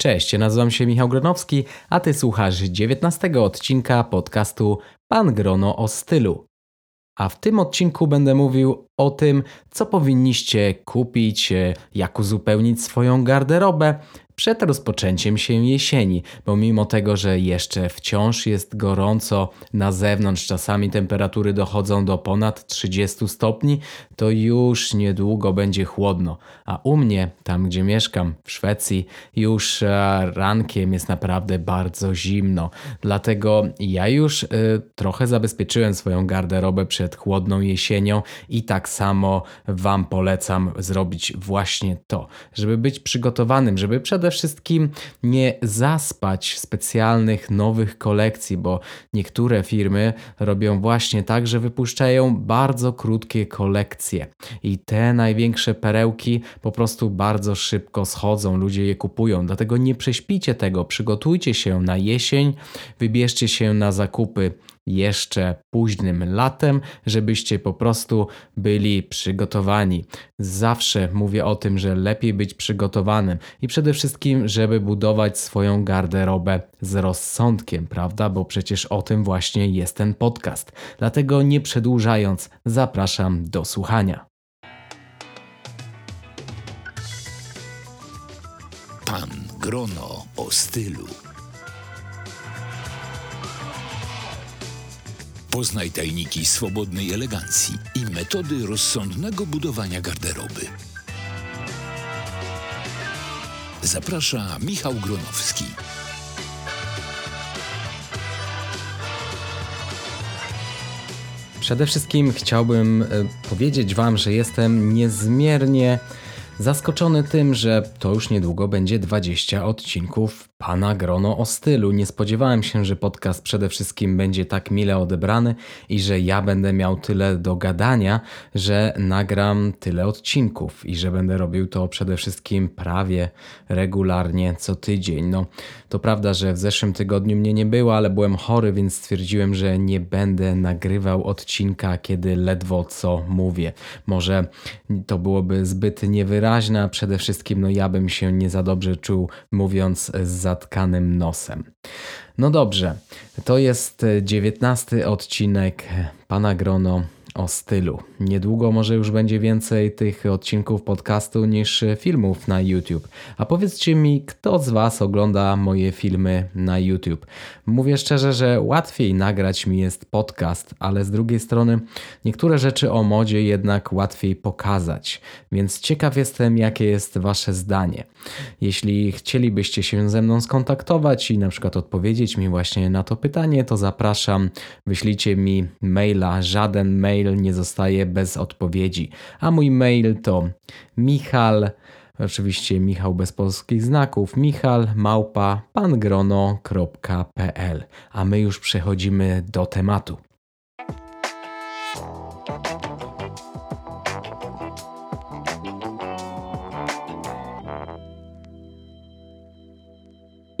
Cześć, nazywam się Michał Gronowski, a ty słuchasz 19 odcinka podcastu Pan Grono o stylu. A w tym odcinku będę mówił o tym, co powinniście kupić, jak uzupełnić swoją garderobę, przed rozpoczęciem się jesieni, bo mimo tego, że jeszcze wciąż jest gorąco na zewnątrz, czasami temperatury dochodzą do ponad 30 stopni, to już niedługo będzie chłodno. A u mnie, tam gdzie mieszkam, w Szwecji, już e, rankiem jest naprawdę bardzo zimno. Dlatego ja już y, trochę zabezpieczyłem swoją garderobę przed chłodną jesienią i tak samo Wam polecam zrobić właśnie to, żeby być przygotowanym, żeby przed przede wszystkim nie zaspać specjalnych nowych kolekcji, bo niektóre firmy robią właśnie tak, że wypuszczają bardzo krótkie kolekcje i te największe perełki po prostu bardzo szybko schodzą, ludzie je kupują. Dlatego nie prześpicie tego, przygotujcie się na jesień, wybierzcie się na zakupy jeszcze późnym latem, żebyście po prostu byli przygotowani. Zawsze mówię o tym, że lepiej być przygotowanym i przede wszystkim, żeby budować swoją garderobę z rozsądkiem, prawda? Bo przecież o tym właśnie jest ten podcast. Dlatego nie przedłużając, zapraszam do słuchania. Pan Grono o stylu. Poznaj tajniki swobodnej elegancji i metody rozsądnego budowania garderoby. Zaprasza Michał Gronowski. Przede wszystkim chciałbym e, powiedzieć Wam, że jestem niezmiernie zaskoczony tym, że to już niedługo będzie 20 odcinków Pana Grono o stylu. Nie spodziewałem się, że podcast przede wszystkim będzie tak mile odebrany i że ja będę miał tyle do gadania, że nagram tyle odcinków i że będę robił to przede wszystkim prawie regularnie co tydzień. No, to prawda, że w zeszłym tygodniu mnie nie było, ale byłem chory, więc stwierdziłem, że nie będę nagrywał odcinka, kiedy ledwo co mówię. Może to byłoby zbyt niewyraźne, a przede wszystkim no ja bym się nie za dobrze czuł mówiąc z zatkanym nosem. No dobrze, to jest dziewiętnasty odcinek Pana Grono o stylu. Niedługo może już będzie więcej tych odcinków podcastu niż filmów na YouTube. A powiedzcie mi, kto z Was ogląda moje filmy na YouTube? Mówię szczerze, że łatwiej nagrać mi jest podcast, ale z drugiej strony niektóre rzeczy o modzie jednak łatwiej pokazać. Więc ciekaw jestem, jakie jest Wasze zdanie. Jeśli chcielibyście się ze mną skontaktować i na przykład odpowiedzieć mi właśnie na to pytanie, to zapraszam, wyślijcie mi maila, żaden mail mail nie zostaje bez odpowiedzi. A mój mail to michal, oczywiście Michał bez polskich znaków, michal małpa pangrono.pl. A my już przechodzimy do tematu.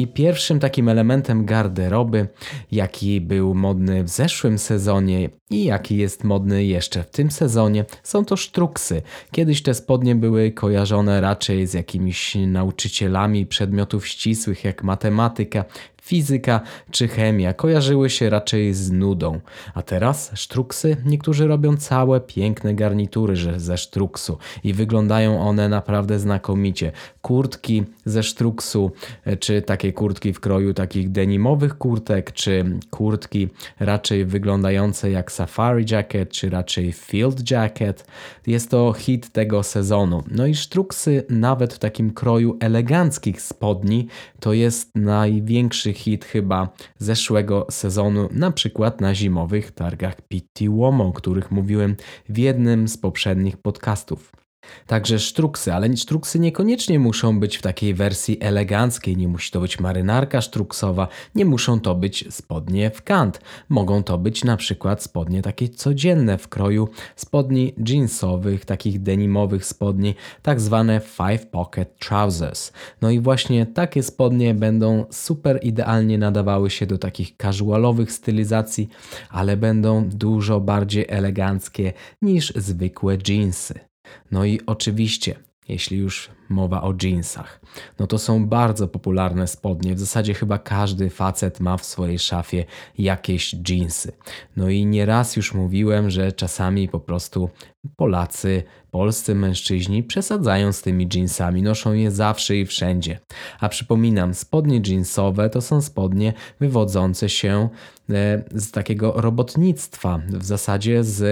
I pierwszym takim elementem garderoby, jaki był modny w zeszłym sezonie i jaki jest modny jeszcze w tym sezonie, są to sztruksy. Kiedyś te spodnie były kojarzone raczej z jakimiś nauczycielami przedmiotów ścisłych jak matematyka, fizyka czy chemia kojarzyły się raczej z nudą. A teraz sztruksy niektórzy robią całe piękne garnitury ze sztruksu i wyglądają one naprawdę znakomicie. Kurtki ze sztruksu, e, czy takie kurtki w kroju takich denimowych kurtek, czy kurtki raczej wyglądające jak safari jacket, czy raczej field jacket. Jest to hit tego sezonu. No i sztruksy nawet w takim kroju eleganckich spodni to jest największy hit chyba zeszłego sezonu, na przykład na zimowych targach Pitti Uomo, o których mówiłem w jednym z poprzednich podcastów. Także sztruksy, ale sztruksy niekoniecznie muszą być w takiej wersji eleganckiej, nie musi to być marynarka sztruksowa, nie muszą to być spodnie w kant. Mogą to być na przykład spodnie takie codzienne w kroju spodni jeansowych, takich denimowych spodni, tak zwane five pocket trousers. No i właśnie takie spodnie będą super idealnie nadawały się do takich casualowych stylizacji, ale będą dużo bardziej eleganckie niż zwykłe jeansy. No i oczywiście jeśli już mowa o jeansach. No to są bardzo popularne spodnie. W zasadzie chyba każdy facet ma w swojej szafie jakieś jeansy. No i nieraz już mówiłem, że czasami po prostu Polacy, polscy mężczyźni przesadzają z tymi jeansami, noszą je zawsze i wszędzie. A przypominam, spodnie jeansowe to są spodnie wywodzące się e, z takiego robotnictwa, w zasadzie z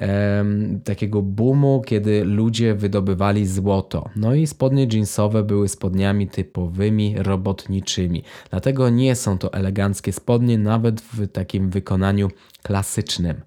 e, takiego boomu, kiedy ludzie wydobywali złoto. No i spodnie jeansowe były spodniami typowymi robotniczymi. Dlatego nie są to eleganckie spodnie, nawet w takim wykonaniu klasycznym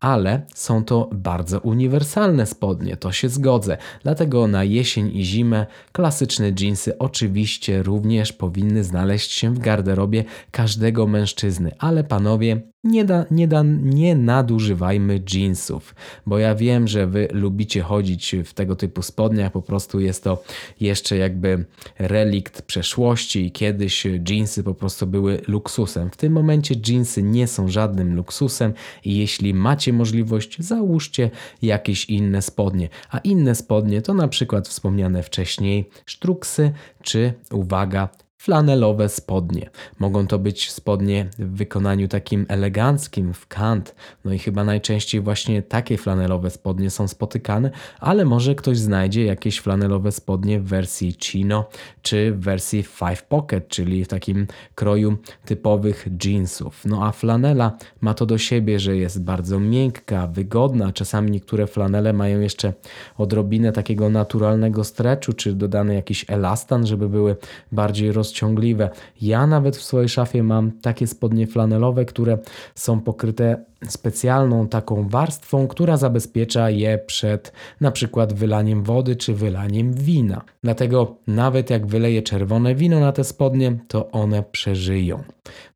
ale są to bardzo uniwersalne spodnie, to się zgodzę. Dlatego na jesień i zimę klasyczne jeansy oczywiście również powinny znaleźć się w garderobie każdego mężczyzny, ale panowie, nie, da, nie, da, nie nadużywajmy jeansów, bo ja wiem, że wy lubicie chodzić w tego typu spodniach, po prostu jest to jeszcze jakby relikt przeszłości i kiedyś jeansy po prostu były luksusem. W tym momencie jeansy nie są żadnym luksusem i jeśli macie możliwość, załóżcie jakieś inne spodnie, a inne spodnie to na przykład wspomniane wcześniej sztruksy czy uwaga flanelowe spodnie. Mogą to być spodnie w wykonaniu takim eleganckim, w kant, no i chyba najczęściej właśnie takie flanelowe spodnie są spotykane, ale może ktoś znajdzie jakieś flanelowe spodnie w wersji chino czy w wersji five pocket, czyli w takim kroju typowych jeansów. No a flanela ma to do siebie, że jest bardzo miękka, wygodna. Czasami niektóre flanele mają jeszcze odrobinę takiego naturalnego stretchu, czy dodany jakiś elastan, żeby były bardziej rozciągnięte ciągliwe. Ja nawet w swojej szafie mam takie spodnie flanelowe, które są pokryte specjalną taką warstwą, która zabezpiecza je przed na przykład wylaniem wody czy wylaniem wina. Dlatego nawet jak wyleję czerwone wino na te spodnie, to one przeżyją.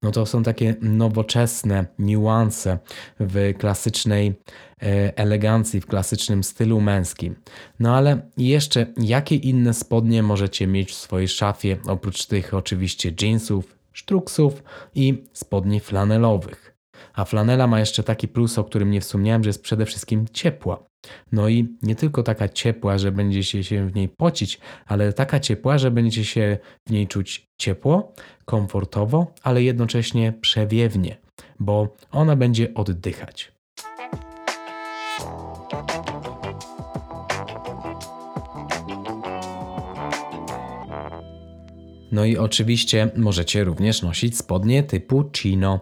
No to są takie nowoczesne niuanse w klasycznej e, elegancji, w klasycznym stylu męskim. No ale jeszcze jakie inne spodnie możecie mieć w swojej szafie, oprócz tych oczywiście jeansów, sztruksów i spodni flanelowych? A flanela ma jeszcze taki plus, o którym nie wspomniałem, że jest przede wszystkim ciepła. No i nie tylko taka ciepła, że będziecie się w niej pocić, ale taka ciepła, że będziecie się w niej czuć ciepło, komfortowo, ale jednocześnie przewiewnie, bo ona będzie oddychać. No i oczywiście możecie również nosić spodnie typu chino,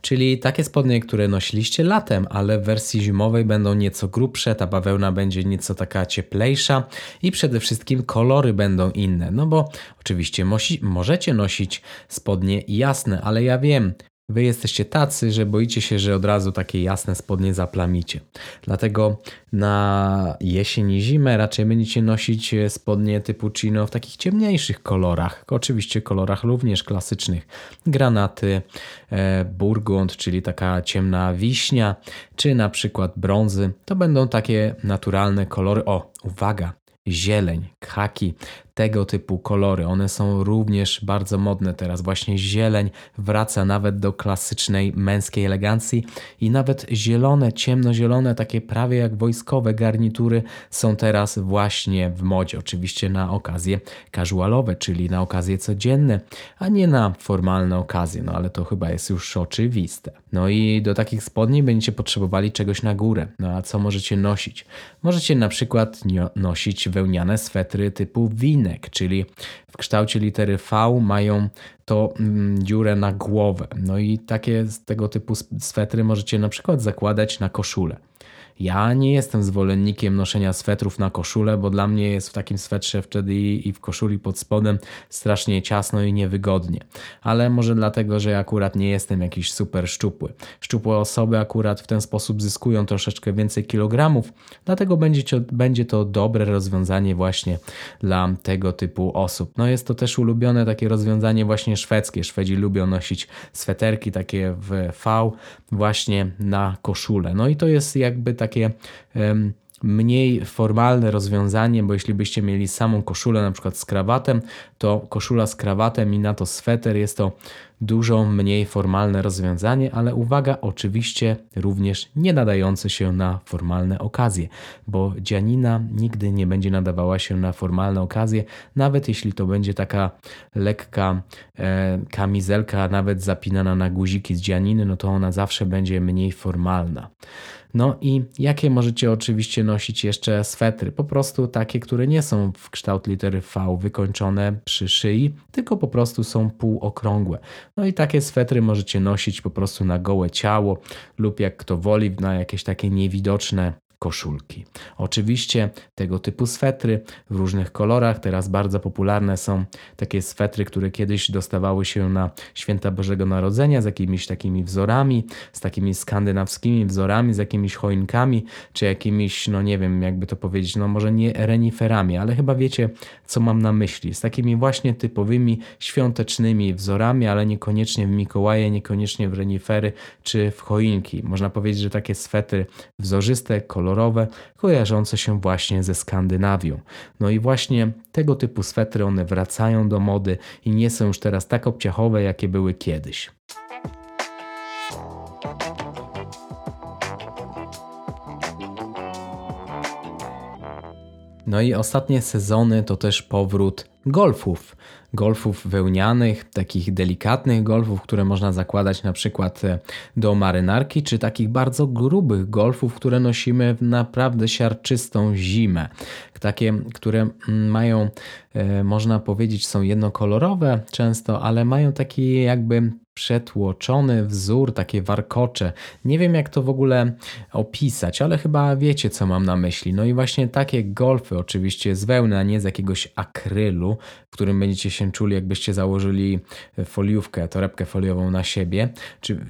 czyli takie spodnie, które nosiliście latem, ale w wersji zimowej będą nieco grubsze, ta bawełna będzie nieco taka cieplejsza i przede wszystkim kolory będą inne. No bo oczywiście możecie nosić spodnie jasne, ale ja wiem, Wy jesteście tacy, że boicie się, że od razu takie jasne spodnie zaplamicie. Dlatego na jesień i zimę raczej będziecie nosić spodnie typu chino w takich ciemniejszych kolorach. Oczywiście kolorach również klasycznych. Granaty, e, burgund, czyli taka ciemna wiśnia, czy na przykład brązy. To będą takie naturalne kolory. O, uwaga, zieleń, khaki, tego typu kolory. One są również bardzo modne teraz. Właśnie zieleń wraca nawet do klasycznej męskiej elegancji i nawet zielone, ciemnozielone, takie prawie jak wojskowe garnitury są teraz właśnie w modzie. Oczywiście na okazje casualowe, czyli na okazje codzienne, a nie na formalne okazje, no ale to chyba jest już oczywiste. No i do takich spodni będziecie potrzebowali czegoś na górę. No a co możecie nosić? Możecie na przykład nosić wełniane swetry typu win czyli w kształcie litery V mają to mm, dziurę na głowę. No i takie tego typu swetry możecie na przykład zakładać na koszulę. Ja nie jestem zwolennikiem noszenia swetrów na koszulę, bo dla mnie jest w takim swetrze wtedy i w koszuli pod spodem strasznie ciasno i niewygodnie. Ale może dlatego, że ja akurat nie jestem jakiś super szczupły. Szczupłe osoby akurat w ten sposób zyskują troszeczkę więcej kilogramów, dlatego będzie to, będzie to dobre rozwiązanie właśnie dla tego typu osób. No jest to też ulubione takie rozwiązanie właśnie szwedzkie. Szwedzi lubią nosić sweterki takie w V właśnie na koszulę. No i to jest jakby tak takie mniej formalne rozwiązanie, bo jeśli byście mieli samą koszulę na przykład z krawatem, to koszula z krawatem i na to sweter jest to dużo mniej formalne rozwiązanie, ale uwaga, oczywiście również nie nadające się na formalne okazje, bo dzianina nigdy nie będzie nadawała się na formalne okazje, nawet jeśli to będzie taka lekka e, kamizelka, nawet zapinana na guziki z dzianiny, no to ona zawsze będzie mniej formalna. No i jakie możecie oczywiście nosić jeszcze swetry? Po prostu takie, które nie są w kształt litery V wykończone przy szyi, tylko po prostu są półokrągłe. No i takie swetry możecie nosić po prostu na gołe ciało lub jak kto woli na jakieś takie niewidoczne koszulki. Oczywiście tego typu swetry w różnych kolorach. Teraz bardzo popularne są takie swetry, które kiedyś dostawały się na święta Bożego Narodzenia z jakimiś takimi wzorami, z takimi skandynawskimi wzorami, z jakimiś choinkami, czy jakimiś, no nie wiem, jakby to powiedzieć, no może nie reniferami, ale chyba wiecie, co mam na myśli. Z takimi właśnie typowymi świątecznymi wzorami, ale niekoniecznie w Mikołaje, niekoniecznie w renifery czy w choinki. Można powiedzieć, że takie swetry wzorzyste, kolorowe, kolorowe, kojarzące się właśnie ze Skandynawią. No i właśnie tego typu swetry one wracają do mody i nie są już teraz tak obciachowe, jakie były kiedyś. No i ostatnie sezony to też powrót golfów. Golfów wełnianych, takich delikatnych golfów, które można zakładać na przykład e, do marynarki, czy takich bardzo grubych golfów, które nosimy w naprawdę siarczystą zimę. Takie, które mm, mają, e, można powiedzieć, są jednokolorowe często, ale mają taki jakby przetłoczony wzór, takie warkocze. Nie wiem, jak to w ogóle opisać, ale chyba wiecie, co mam na myśli. No i właśnie takie golfy, oczywiście z wełny, a nie z jakiegoś akrylu, w którym będziecie się czuli, jakbyście założyli foliówkę, torebkę foliową na siebie, czy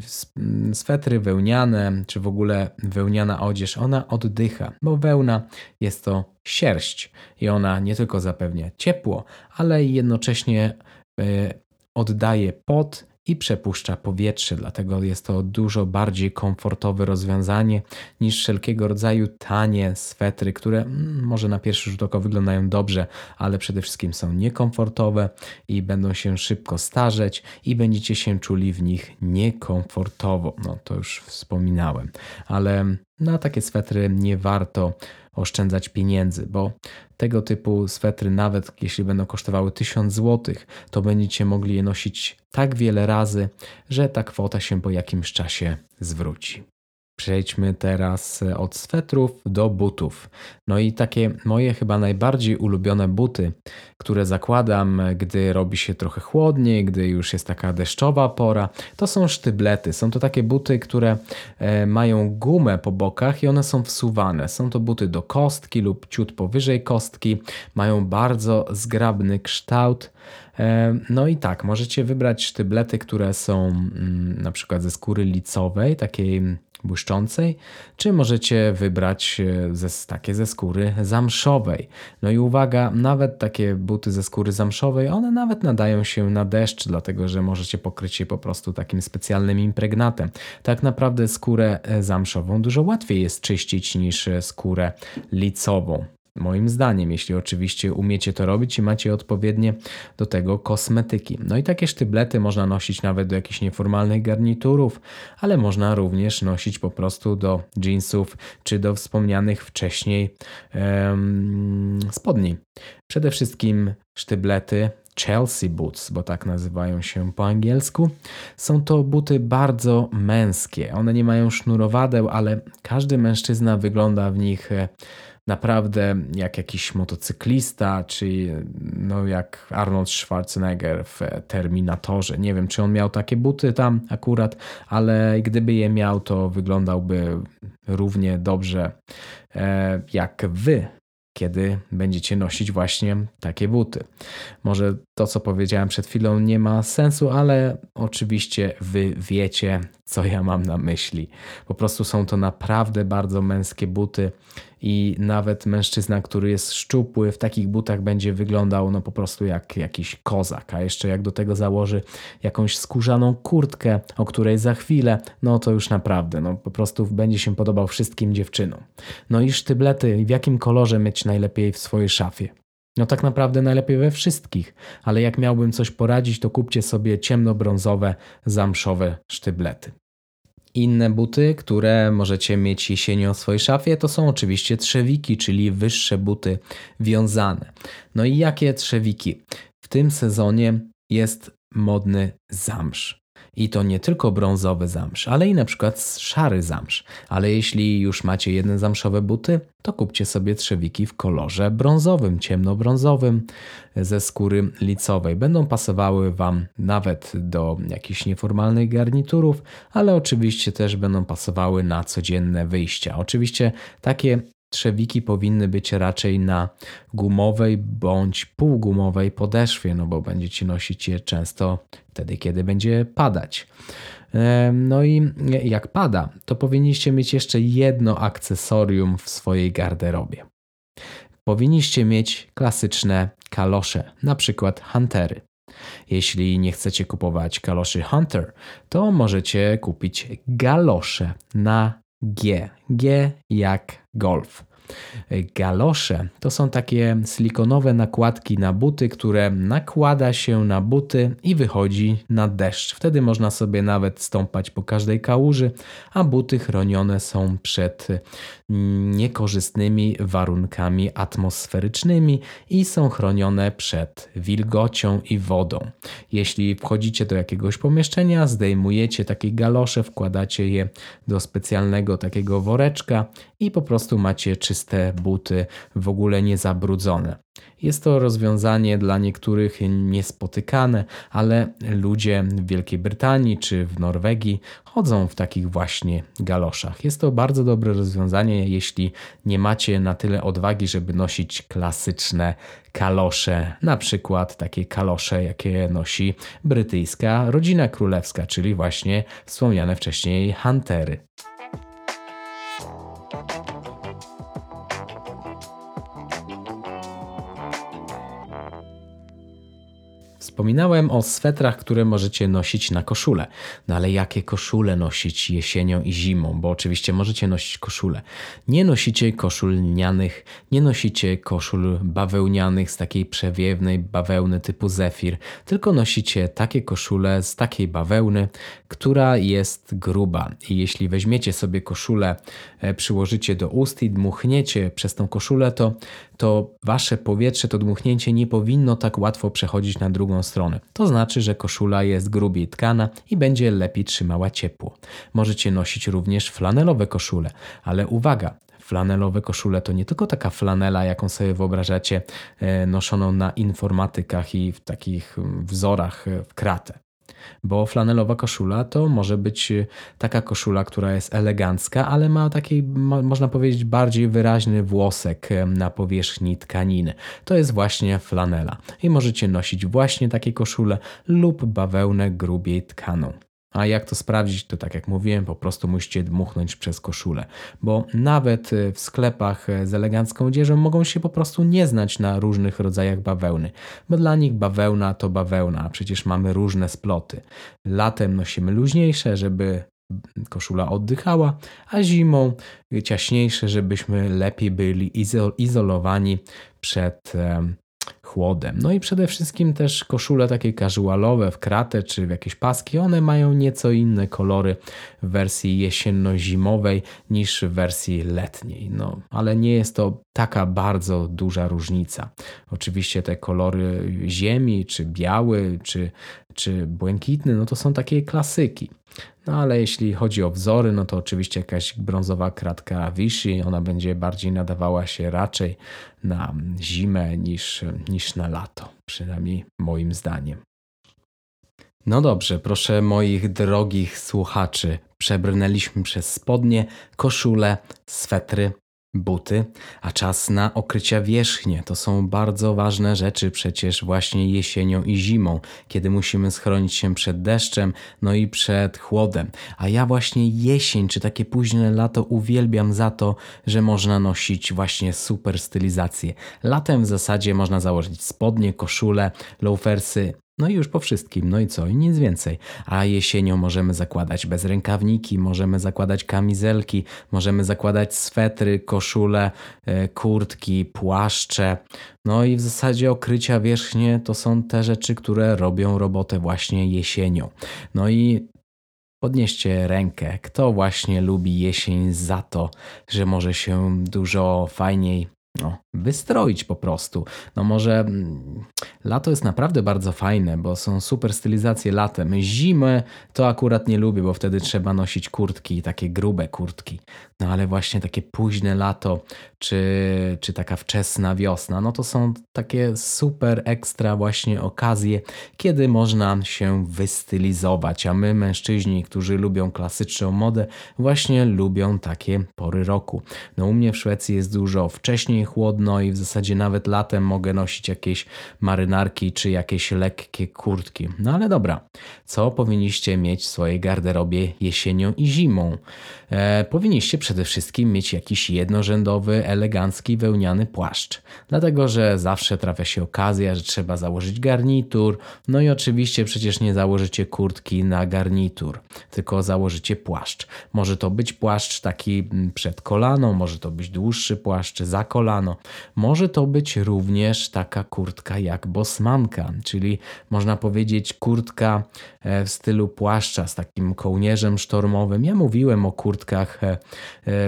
swetry wełniane, czy w ogóle wełniana odzież, ona oddycha, bo wełna jest to sierść i ona nie tylko zapewnia ciepło, ale jednocześnie e, oddaje pot i przepuszcza powietrze, dlatego jest to dużo bardziej komfortowe rozwiązanie niż wszelkiego rodzaju tanie swetry, które mm, może na pierwszy rzut oka wyglądają dobrze, ale przede wszystkim są niekomfortowe i będą się szybko starzeć i będziecie się czuli w nich niekomfortowo. No to już wspominałem, ale na takie swetry nie warto oszczędzać pieniędzy, bo tego typu swetry, nawet jeśli będą kosztowały 1000 zł, to będziecie mogli je nosić tak wiele razy, że ta kwota się po jakimś czasie zwróci. Przejdźmy teraz e, od swetrów do butów. No i takie moje chyba najbardziej ulubione buty, które zakładam, e, gdy robi się trochę chłodniej, gdy już jest taka deszczowa pora, to są sztyblety. Są to takie buty, które e, mają gumę po bokach i one są wsuwane. Są to buty do kostki lub ciut powyżej kostki. Mają bardzo zgrabny kształt. No i tak, możecie wybrać sztyblety, które są mm, na przykład ze skóry licowej, takiej błyszczącej, czy możecie wybrać e, ze, takie ze skóry zamszowej. No i uwaga, nawet takie buty ze skóry zamszowej, one nawet nadają się na deszcz, dlatego że możecie pokryć je po prostu takim specjalnym impregnatem. Tak naprawdę skórę e, zamszową dużo łatwiej jest czyścić niż e, skórę licową. Moim zdaniem, jeśli oczywiście umiecie to robić i macie odpowiednie do tego kosmetyki. No i takie sztyblety można nosić nawet do jakichś nieformalnych garniturów, ale można również nosić po prostu do jeansów czy do wspomnianych wcześniej um, spodni. Przede wszystkim sztyblety Chelsea Boots, bo tak nazywają się po angielsku. Są to buty bardzo męskie. One nie mają sznurowadeł, ale każdy mężczyzna wygląda w nich e, naprawdę jak jakiś motocyklista, czy no jak Arnold Schwarzenegger w Terminatorze. Nie wiem, czy on miał takie buty tam akurat, ale gdyby je miał, to wyglądałby równie dobrze e, jak wy kiedy będziecie nosić właśnie takie buty. Może to, co powiedziałem przed chwilą, nie ma sensu, ale oczywiście wy wiecie, co ja mam na myśli. Po prostu są to naprawdę bardzo męskie buty i nawet mężczyzna, który jest szczupły, w takich butach będzie wyglądał no po prostu jak jakiś kozak, a jeszcze jak do tego założy jakąś skórzaną kurtkę, o której za chwilę, no to już naprawdę, no po prostu będzie się podobał wszystkim dziewczynom. No i sztyblety, w jakim kolorze mieć najlepiej w swojej szafie? No tak naprawdę najlepiej we wszystkich, ale jak miałbym coś poradzić, to kupcie sobie ciemnobrązowe, zamszowe sztyblety. Inne buty, które możecie mieć jesienią w swojej szafie, to są oczywiście trzewiki, czyli wyższe buty wiązane. No i jakie trzewiki? W tym sezonie jest modny zamsz. I to nie tylko brązowy zamsz, ale i na przykład szary zamsz. Ale jeśli już macie jedne zamszowe buty, to kupcie sobie trzewiki w kolorze brązowym, ciemnobrązowym ze skóry licowej. Będą pasowały Wam nawet do jakichś nieformalnych garniturów, ale oczywiście też będą pasowały na codzienne wyjścia. Oczywiście takie Trzewiki powinny być raczej na gumowej bądź półgumowej podeszwie, no bo będziecie nosić je często wtedy, kiedy będzie padać. No i jak pada, to powinniście mieć jeszcze jedno akcesorium w swojej garderobie. Powinniście mieć klasyczne kalosze, na przykład huntery. Jeśli nie chcecie kupować kaloszy Hunter, to możecie kupić galosze na G. G jak golf. Galosze to są takie silikonowe nakładki na buty, które nakłada się na buty i wychodzi na deszcz. Wtedy można sobie nawet stąpać po każdej kałuży, a buty chronione są przed niekorzystnymi warunkami atmosferycznymi i są chronione przed wilgocią i wodą. Jeśli wchodzicie do jakiegoś pomieszczenia, zdejmujecie takie galosze, wkładacie je do specjalnego takiego woreczka i po prostu macie czyste buty, w ogóle niezabrudzone. Jest to rozwiązanie dla niektórych niespotykane, ale ludzie w Wielkiej Brytanii czy w Norwegii chodzą w takich właśnie galoszach. Jest to bardzo dobre rozwiązanie, jeśli nie macie na tyle odwagi, żeby nosić klasyczne kalosze, na przykład takie kalosze, jakie nosi brytyjska rodzina królewska, czyli właśnie wspomniane wcześniej huntery. Wspominałem o swetrach, które możecie nosić na koszulę. No ale jakie koszule nosić jesienią i zimą? Bo oczywiście możecie nosić koszule. Nie nosicie koszul lnianych, nie nosicie koszul bawełnianych z takiej przewiewnej bawełny typu zefir, tylko nosicie takie koszule z takiej bawełny, która jest gruba. I jeśli weźmiecie sobie koszulę, e, przyłożycie do ust i dmuchniecie przez tą koszulę, to, to wasze powietrze, to dmuchnięcie nie powinno tak łatwo przechodzić na drugą stronę. To znaczy, że koszula jest grubiej tkana i będzie lepiej trzymała ciepło. Możecie nosić również flanelowe koszule, ale uwaga, flanelowe koszule to nie tylko taka flanela, jaką sobie wyobrażacie, e, noszoną na informatykach i w takich wzorach e, w kratę bo flanelowa koszula to może być y, taka koszula, która jest elegancka, ale ma taki, można powiedzieć, bardziej wyraźny włosek na powierzchni tkaniny. To jest właśnie flanela i możecie nosić właśnie takie koszule lub bawełnę grubiej tkaną. A jak to sprawdzić, to tak jak mówiłem, po prostu musicie dmuchnąć przez koszulę, bo nawet e, w sklepach e, z elegancką odzieżą mogą się po prostu nie znać na różnych rodzajach bawełny, bo dla nich bawełna to bawełna, a przecież mamy różne sploty. Latem nosimy luźniejsze, żeby koszula oddychała, a zimą ciaśniejsze, żebyśmy lepiej byli izolowani przed chłodem. No i przede wszystkim też koszule takie casualowe w kratę czy w jakieś paski, one mają nieco inne kolory w wersji jesienno-zimowej niż w wersji letniej. No, ale nie jest to taka bardzo duża różnica. Oczywiście te kolory ziemi, czy biały, czy, czy błękitny, no to są takie klasyki. No ale jeśli chodzi o wzory, no to oczywiście jakaś brązowa kratka Vichy, ona będzie bardziej nadawała się raczej na zimę niż, niż na lato, przynajmniej moim zdaniem. No dobrze, proszę moich drogich słuchaczy, przebrnęliśmy przez spodnie, koszule, swetry, buty, a czas na okrycia wierzchnie. To są bardzo ważne rzeczy przecież właśnie jesienią i zimą, kiedy musimy schronić się przed deszczem, no i przed chłodem. A ja właśnie jesień czy takie późne lato uwielbiam za to, że można nosić właśnie super stylizację. Latem w zasadzie można założyć spodnie, koszule, loafersy, no i już po wszystkim, no i co, i nic więcej. A jesienią możemy zakładać bezrękawniki, możemy zakładać kamizelki, możemy zakładać swetry, koszule, e, kurtki, płaszcze. No i w zasadzie okrycia wierzchnie to są te rzeczy, które robią robotę właśnie jesienią. No i Podnieście rękę, kto właśnie lubi jesień za to, że może się dużo fajniej no, wystroić po prostu. No może mm, lato jest naprawdę bardzo fajne, bo są super stylizacje latem. Zimę to akurat nie lubię, bo wtedy trzeba nosić kurtki, takie grube kurtki. No ale właśnie takie późne lato, czy, czy taka wczesna wiosna, no to są takie super ekstra właśnie okazje, kiedy można się wystylizować. A my, mężczyźni, którzy lubią klasyczną modę, właśnie lubią takie pory roku. No u mnie w Szwecji jest dużo wcześniej chłodno i w zasadzie nawet latem mogę nosić jakieś marynarki czy jakieś lekkie kurtki. No ale dobra, co powinniście mieć w swojej garderobie jesienią i zimą? E, powinniście przede wszystkim mieć jakiś jednorzędowy, elegancki, wełniany płaszcz. Dlatego, że zawsze trafia się okazja, że trzeba założyć garnitur. No i oczywiście przecież nie założycie kurtki na garnitur, tylko założycie płaszcz. Może to być płaszcz taki mm, przed kolano, może to być dłuższy płaszcz za kolano. Może to być również taka kurtka jak bosmanka, czyli można powiedzieć kurtka e, w stylu płaszcza z takim kołnierzem sztormowym. Ja mówiłem o kurtkach e, e,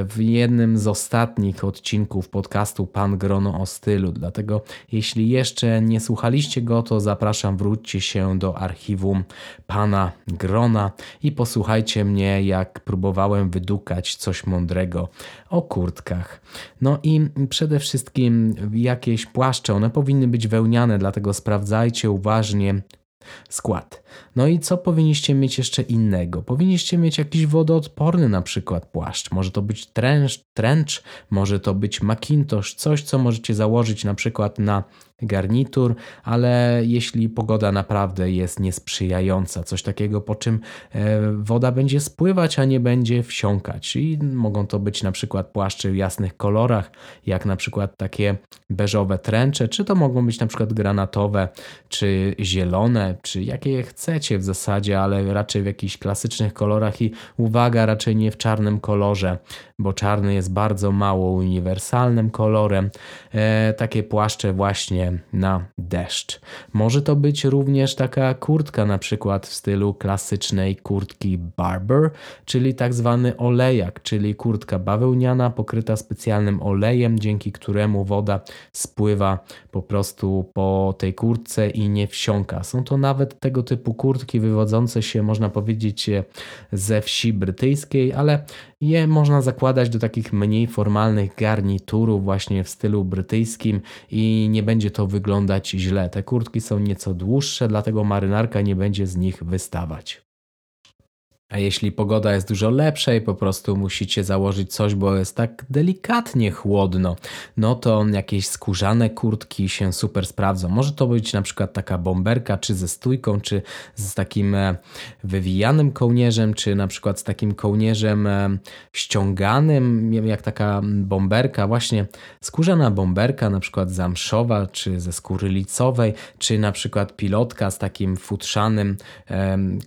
w jednym z ostatnich odcinków podcastu Pan Grono o stylu. Dlatego jeśli jeszcze nie słuchaliście go, to zapraszam, wróćcie się do archiwum Pana Grona i posłuchajcie mnie, jak próbowałem wydukać coś mądrego o kurtkach. No i przede wszystkim jakieś płaszcze, one powinny być wełniane, dlatego sprawdzajcie uważnie skład. No i co powinniście mieć jeszcze innego? Powinniście mieć jakiś wodoodporny na przykład płaszcz. Może to być trench, trench może to być Macintosh, coś co możecie założyć na przykład na garnitur, ale jeśli pogoda naprawdę jest niesprzyjająca, coś takiego, po czym e, woda będzie spływać, a nie będzie wsiąkać. I mogą to być na przykład płaszcze w jasnych kolorach, jak na przykład takie beżowe tręcze, czy to mogą być na przykład granatowe, czy zielone, czy jakie chcecie w zasadzie, ale raczej w jakichś klasycznych kolorach i uwaga, raczej nie w czarnym kolorze, bo czarny jest bardzo mało uniwersalnym kolorem. E, takie płaszcze właśnie na deszcz. Może to być również taka kurtka na przykład w stylu klasycznej kurtki barber, czyli tak zwany olejak, czyli kurtka bawełniana pokryta specjalnym olejem, dzięki któremu woda spływa po prostu po tej kurtce i nie wsiąka. Są to nawet tego typu kurtki wywodzące się, można powiedzieć, ze wsi brytyjskiej, ale je można zakładać do takich mniej formalnych garniturów właśnie w stylu brytyjskim i nie będzie to wyglądać źle. Te kurtki są nieco dłuższe, dlatego marynarka nie będzie z nich wystawać. A jeśli pogoda jest dużo lepsza i po prostu musicie założyć coś, bo jest tak delikatnie chłodno, no to jakieś skórzane kurtki się super sprawdzą. Może to być na przykład taka bomberka, czy ze stójką, czy z takim e, wywijanym kołnierzem, czy na przykład z takim kołnierzem e, ściąganym, jak taka bomberka, właśnie skórzana bomberka, na przykład zamszowa, czy ze skóry licowej, czy na przykład pilotka z takim futrzanym,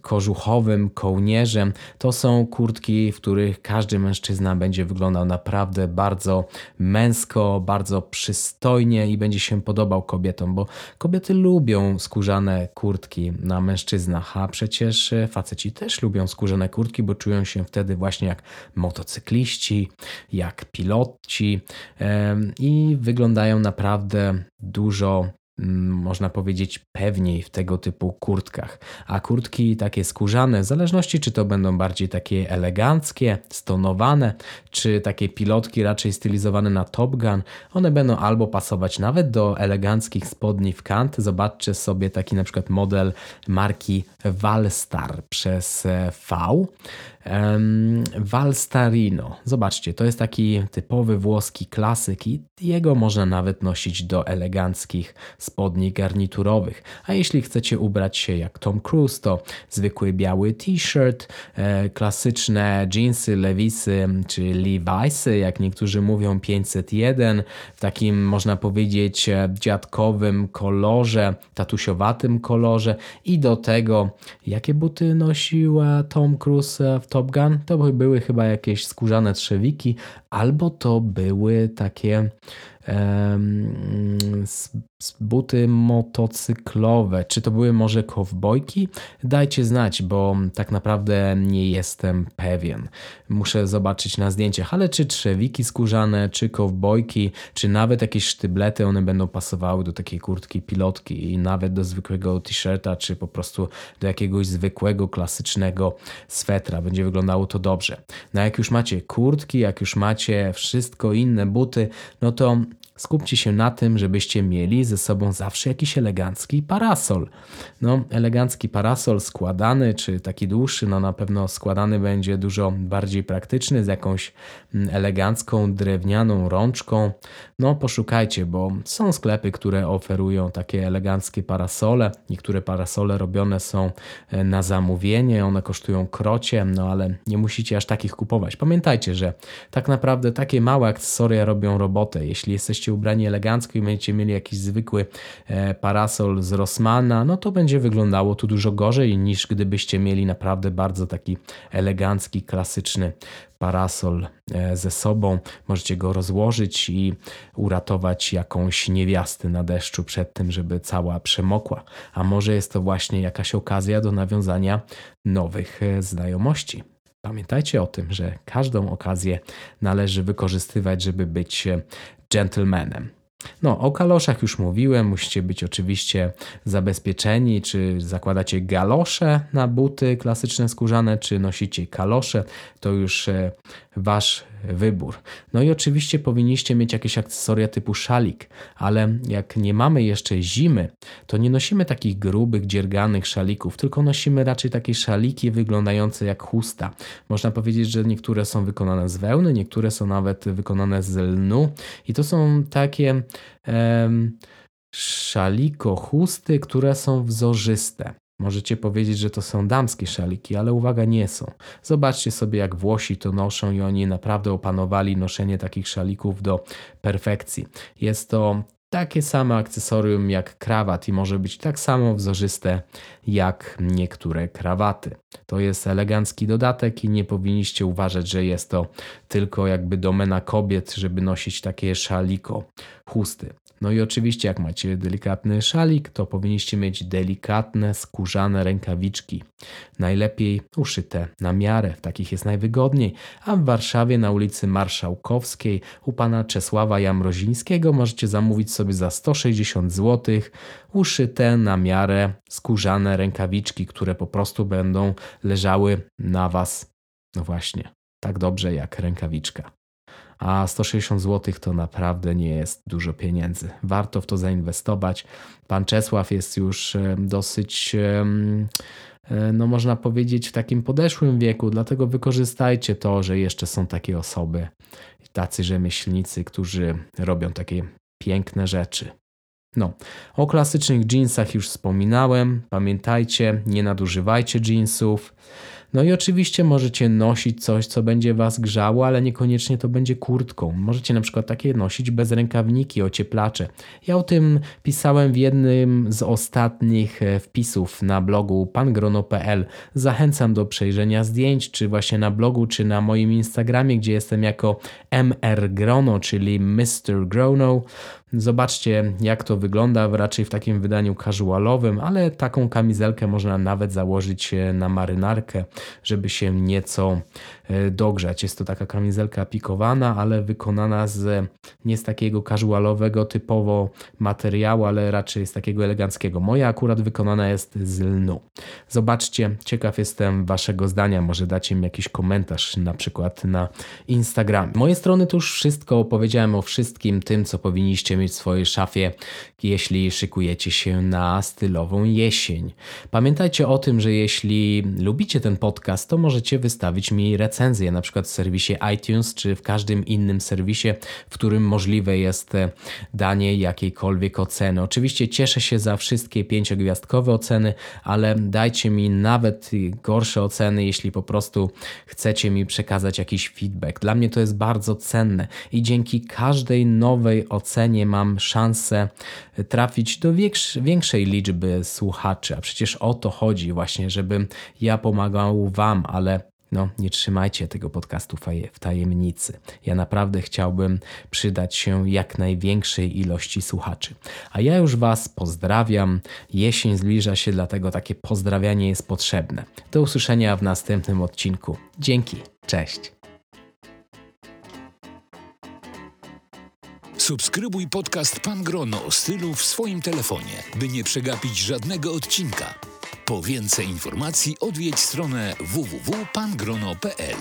kożuchowym kołnierzem to są kurtki, w których każdy mężczyzna będzie wyglądał naprawdę bardzo męsko, bardzo przystojnie i będzie się podobał kobietom, bo kobiety lubią skórzane kurtki na mężczyznach, a przecież faceci też lubią skórzane kurtki, bo czują się wtedy właśnie jak motocykliści, jak piloci i wyglądają naprawdę dużo można powiedzieć, pewniej w tego typu kurtkach. A kurtki takie skórzane, w zależności czy to będą bardziej takie eleganckie, stonowane, czy takie pilotki raczej stylizowane na Top Gun, one będą albo pasować nawet do eleganckich spodni w kant. Zobaczcie sobie taki na przykład model marki Valstar przez V. Valstarino. Zobaczcie, to jest taki typowy włoski klasyk i jego można nawet nosić do eleganckich spodni garniturowych. A jeśli chcecie ubrać się jak Tom Cruise, to zwykły biały t-shirt, e, klasyczne jeansy, lewisy czy Levi'sy, jak niektórzy mówią 501, w takim można powiedzieć e, dziadkowym kolorze, tatusiowatym kolorze i do tego jakie buty nosiła Tom Cruise w Top Gun? To były chyba jakieś skórzane trzewiki albo to były takie buty motocyklowe. Czy to były może kowbojki? Dajcie znać, bo tak naprawdę nie jestem pewien. Muszę zobaczyć na zdjęciach, ale czy trzewiki skórzane, czy kowbojki, czy nawet jakieś sztyblety, one będą pasowały do takiej kurtki pilotki i nawet do zwykłego t-shirta, czy po prostu do jakiegoś zwykłego, klasycznego swetra. Będzie wyglądało to dobrze. No jak już macie kurtki, jak już macie wszystko inne buty, no to Skupcie się na tym, żebyście mieli ze sobą zawsze jakiś elegancki parasol. No, elegancki parasol składany, czy taki dłuższy, no na pewno składany będzie dużo bardziej praktyczny, z jakąś mm, elegancką, drewnianą rączką. No, poszukajcie, bo są sklepy, które oferują takie eleganckie parasole. Niektóre parasole robione są e, na zamówienie, one kosztują krocie, no ale nie musicie aż takich kupować. Pamiętajcie, że tak naprawdę takie małe akcesoria robią robotę. Jeśli jesteście ubrani elegancko i będziecie mieli jakiś zwykły e, parasol z Rossmana, no to będzie wyglądało tu dużo gorzej niż gdybyście mieli naprawdę bardzo taki elegancki, klasyczny parasol e, ze sobą. Możecie go rozłożyć i uratować jakąś niewiastę na deszczu przed tym, żeby cała przemokła. A może jest to właśnie jakaś okazja do nawiązania nowych e, znajomości. Pamiętajcie o tym, że każdą okazję należy wykorzystywać, żeby być gentlemanem. No, o kaloszach już mówiłem, musicie być oczywiście zabezpieczeni, czy zakładacie galosze na buty klasyczne skórzane, czy nosicie kalosze, to już e, wasz wybór. No i oczywiście powinniście mieć jakieś akcesoria typu szalik, ale jak nie mamy jeszcze zimy, to nie nosimy takich grubych, dzierganych szalików, tylko nosimy raczej takie szaliki wyglądające jak chusta. Można powiedzieć, że niektóre są wykonane z wełny, niektóre są nawet wykonane z lnu i to są takie em, szaliko chusty, które są wzorzyste. Możecie powiedzieć, że to są damskie szaliki, ale uwaga, nie są. Zobaczcie sobie, jak Włosi to noszą i oni naprawdę opanowali noszenie takich szalików do perfekcji. Jest to takie samo akcesorium jak krawat i może być tak samo wzorzyste jak niektóre krawaty. To jest elegancki dodatek i nie powinniście uważać, że jest to tylko jakby domena kobiet, żeby nosić takie szaliko, chusty. No i oczywiście, jak macie delikatny szalik, to powinniście mieć delikatne, skórzane rękawiczki. Najlepiej uszyte na miarę, w takich jest najwygodniej. A w Warszawie na ulicy Marszałkowskiej u pana Czesława Jamrozińskiego możecie zamówić sobie za 160 zł uszyte na miarę skórzane rękawiczki, które po prostu będą leżały na was. No właśnie, tak dobrze jak rękawiczka a 160 zł to naprawdę nie jest dużo pieniędzy. Warto w to zainwestować. Pan Czesław jest już e, dosyć, e, no można powiedzieć, w takim podeszłym wieku, dlatego wykorzystajcie to, że jeszcze są takie osoby, tacy rzemieślnicy, którzy robią takie piękne rzeczy. No, o klasycznych jeansach już wspominałem. Pamiętajcie, nie nadużywajcie jeansów. No i oczywiście możecie nosić coś, co będzie Was grzało, ale niekoniecznie to będzie kurtką. Możecie na przykład takie nosić bez rękawniki, ocieplacze. Ja o tym pisałem w jednym z ostatnich e, wpisów na blogu pangrono.pl. Zachęcam do przejrzenia zdjęć, czy właśnie na blogu, czy na moim Instagramie, gdzie jestem jako mrgrono, czyli Mr. Grono. Zobaczcie, jak to wygląda raczej w takim wydaniu casualowym, ale taką kamizelkę można nawet założyć e, na marynarkę, żeby się nieco e, dogrzać. Jest to taka kamizelka pikowana, ale wykonana z nie z takiego casualowego typowo materiału, ale raczej z takiego eleganckiego. Moja akurat wykonana jest z lnu. Zobaczcie, ciekaw jestem waszego zdania. Może dacie mi jakiś komentarz na przykład na Instagram. Moje strony to już wszystko. Opowiedziałem o wszystkim tym, co powinniście mieć w swojej szafie, jeśli szykujecie się na stylową jesień. Pamiętajcie o tym, że jeśli lubicie ten podcast, to możecie wystawić mi recenzję, na przykład w serwisie iTunes czy w każdym innym serwisie, w którym możliwe jest danie jakiejkolwiek oceny. Oczywiście cieszę się za wszystkie pięciogwiazdkowe oceny, ale dajcie mi nawet gorsze oceny, jeśli po prostu chcecie mi przekazać jakiś feedback. Dla mnie to jest bardzo cenne i dzięki każdej nowej ocenie mam szansę trafić do większej liczby słuchaczy. A przecież o to chodzi właśnie, żebym ja pomagał Wam, ale no, nie trzymajcie tego podcastu w tajemnicy. Ja naprawdę chciałbym przydać się jak największej ilości słuchaczy. A ja już Was pozdrawiam. Jesień zbliża się, dlatego takie pozdrawianie jest potrzebne. Do usłyszenia w następnym odcinku. Dzięki. Cześć. Subskrybuj podcast Pan Grono o stylu w swoim telefonie, by nie przegapić żadnego odcinka. Po więcej informacji odwiedź stronę www.pangrono.pl.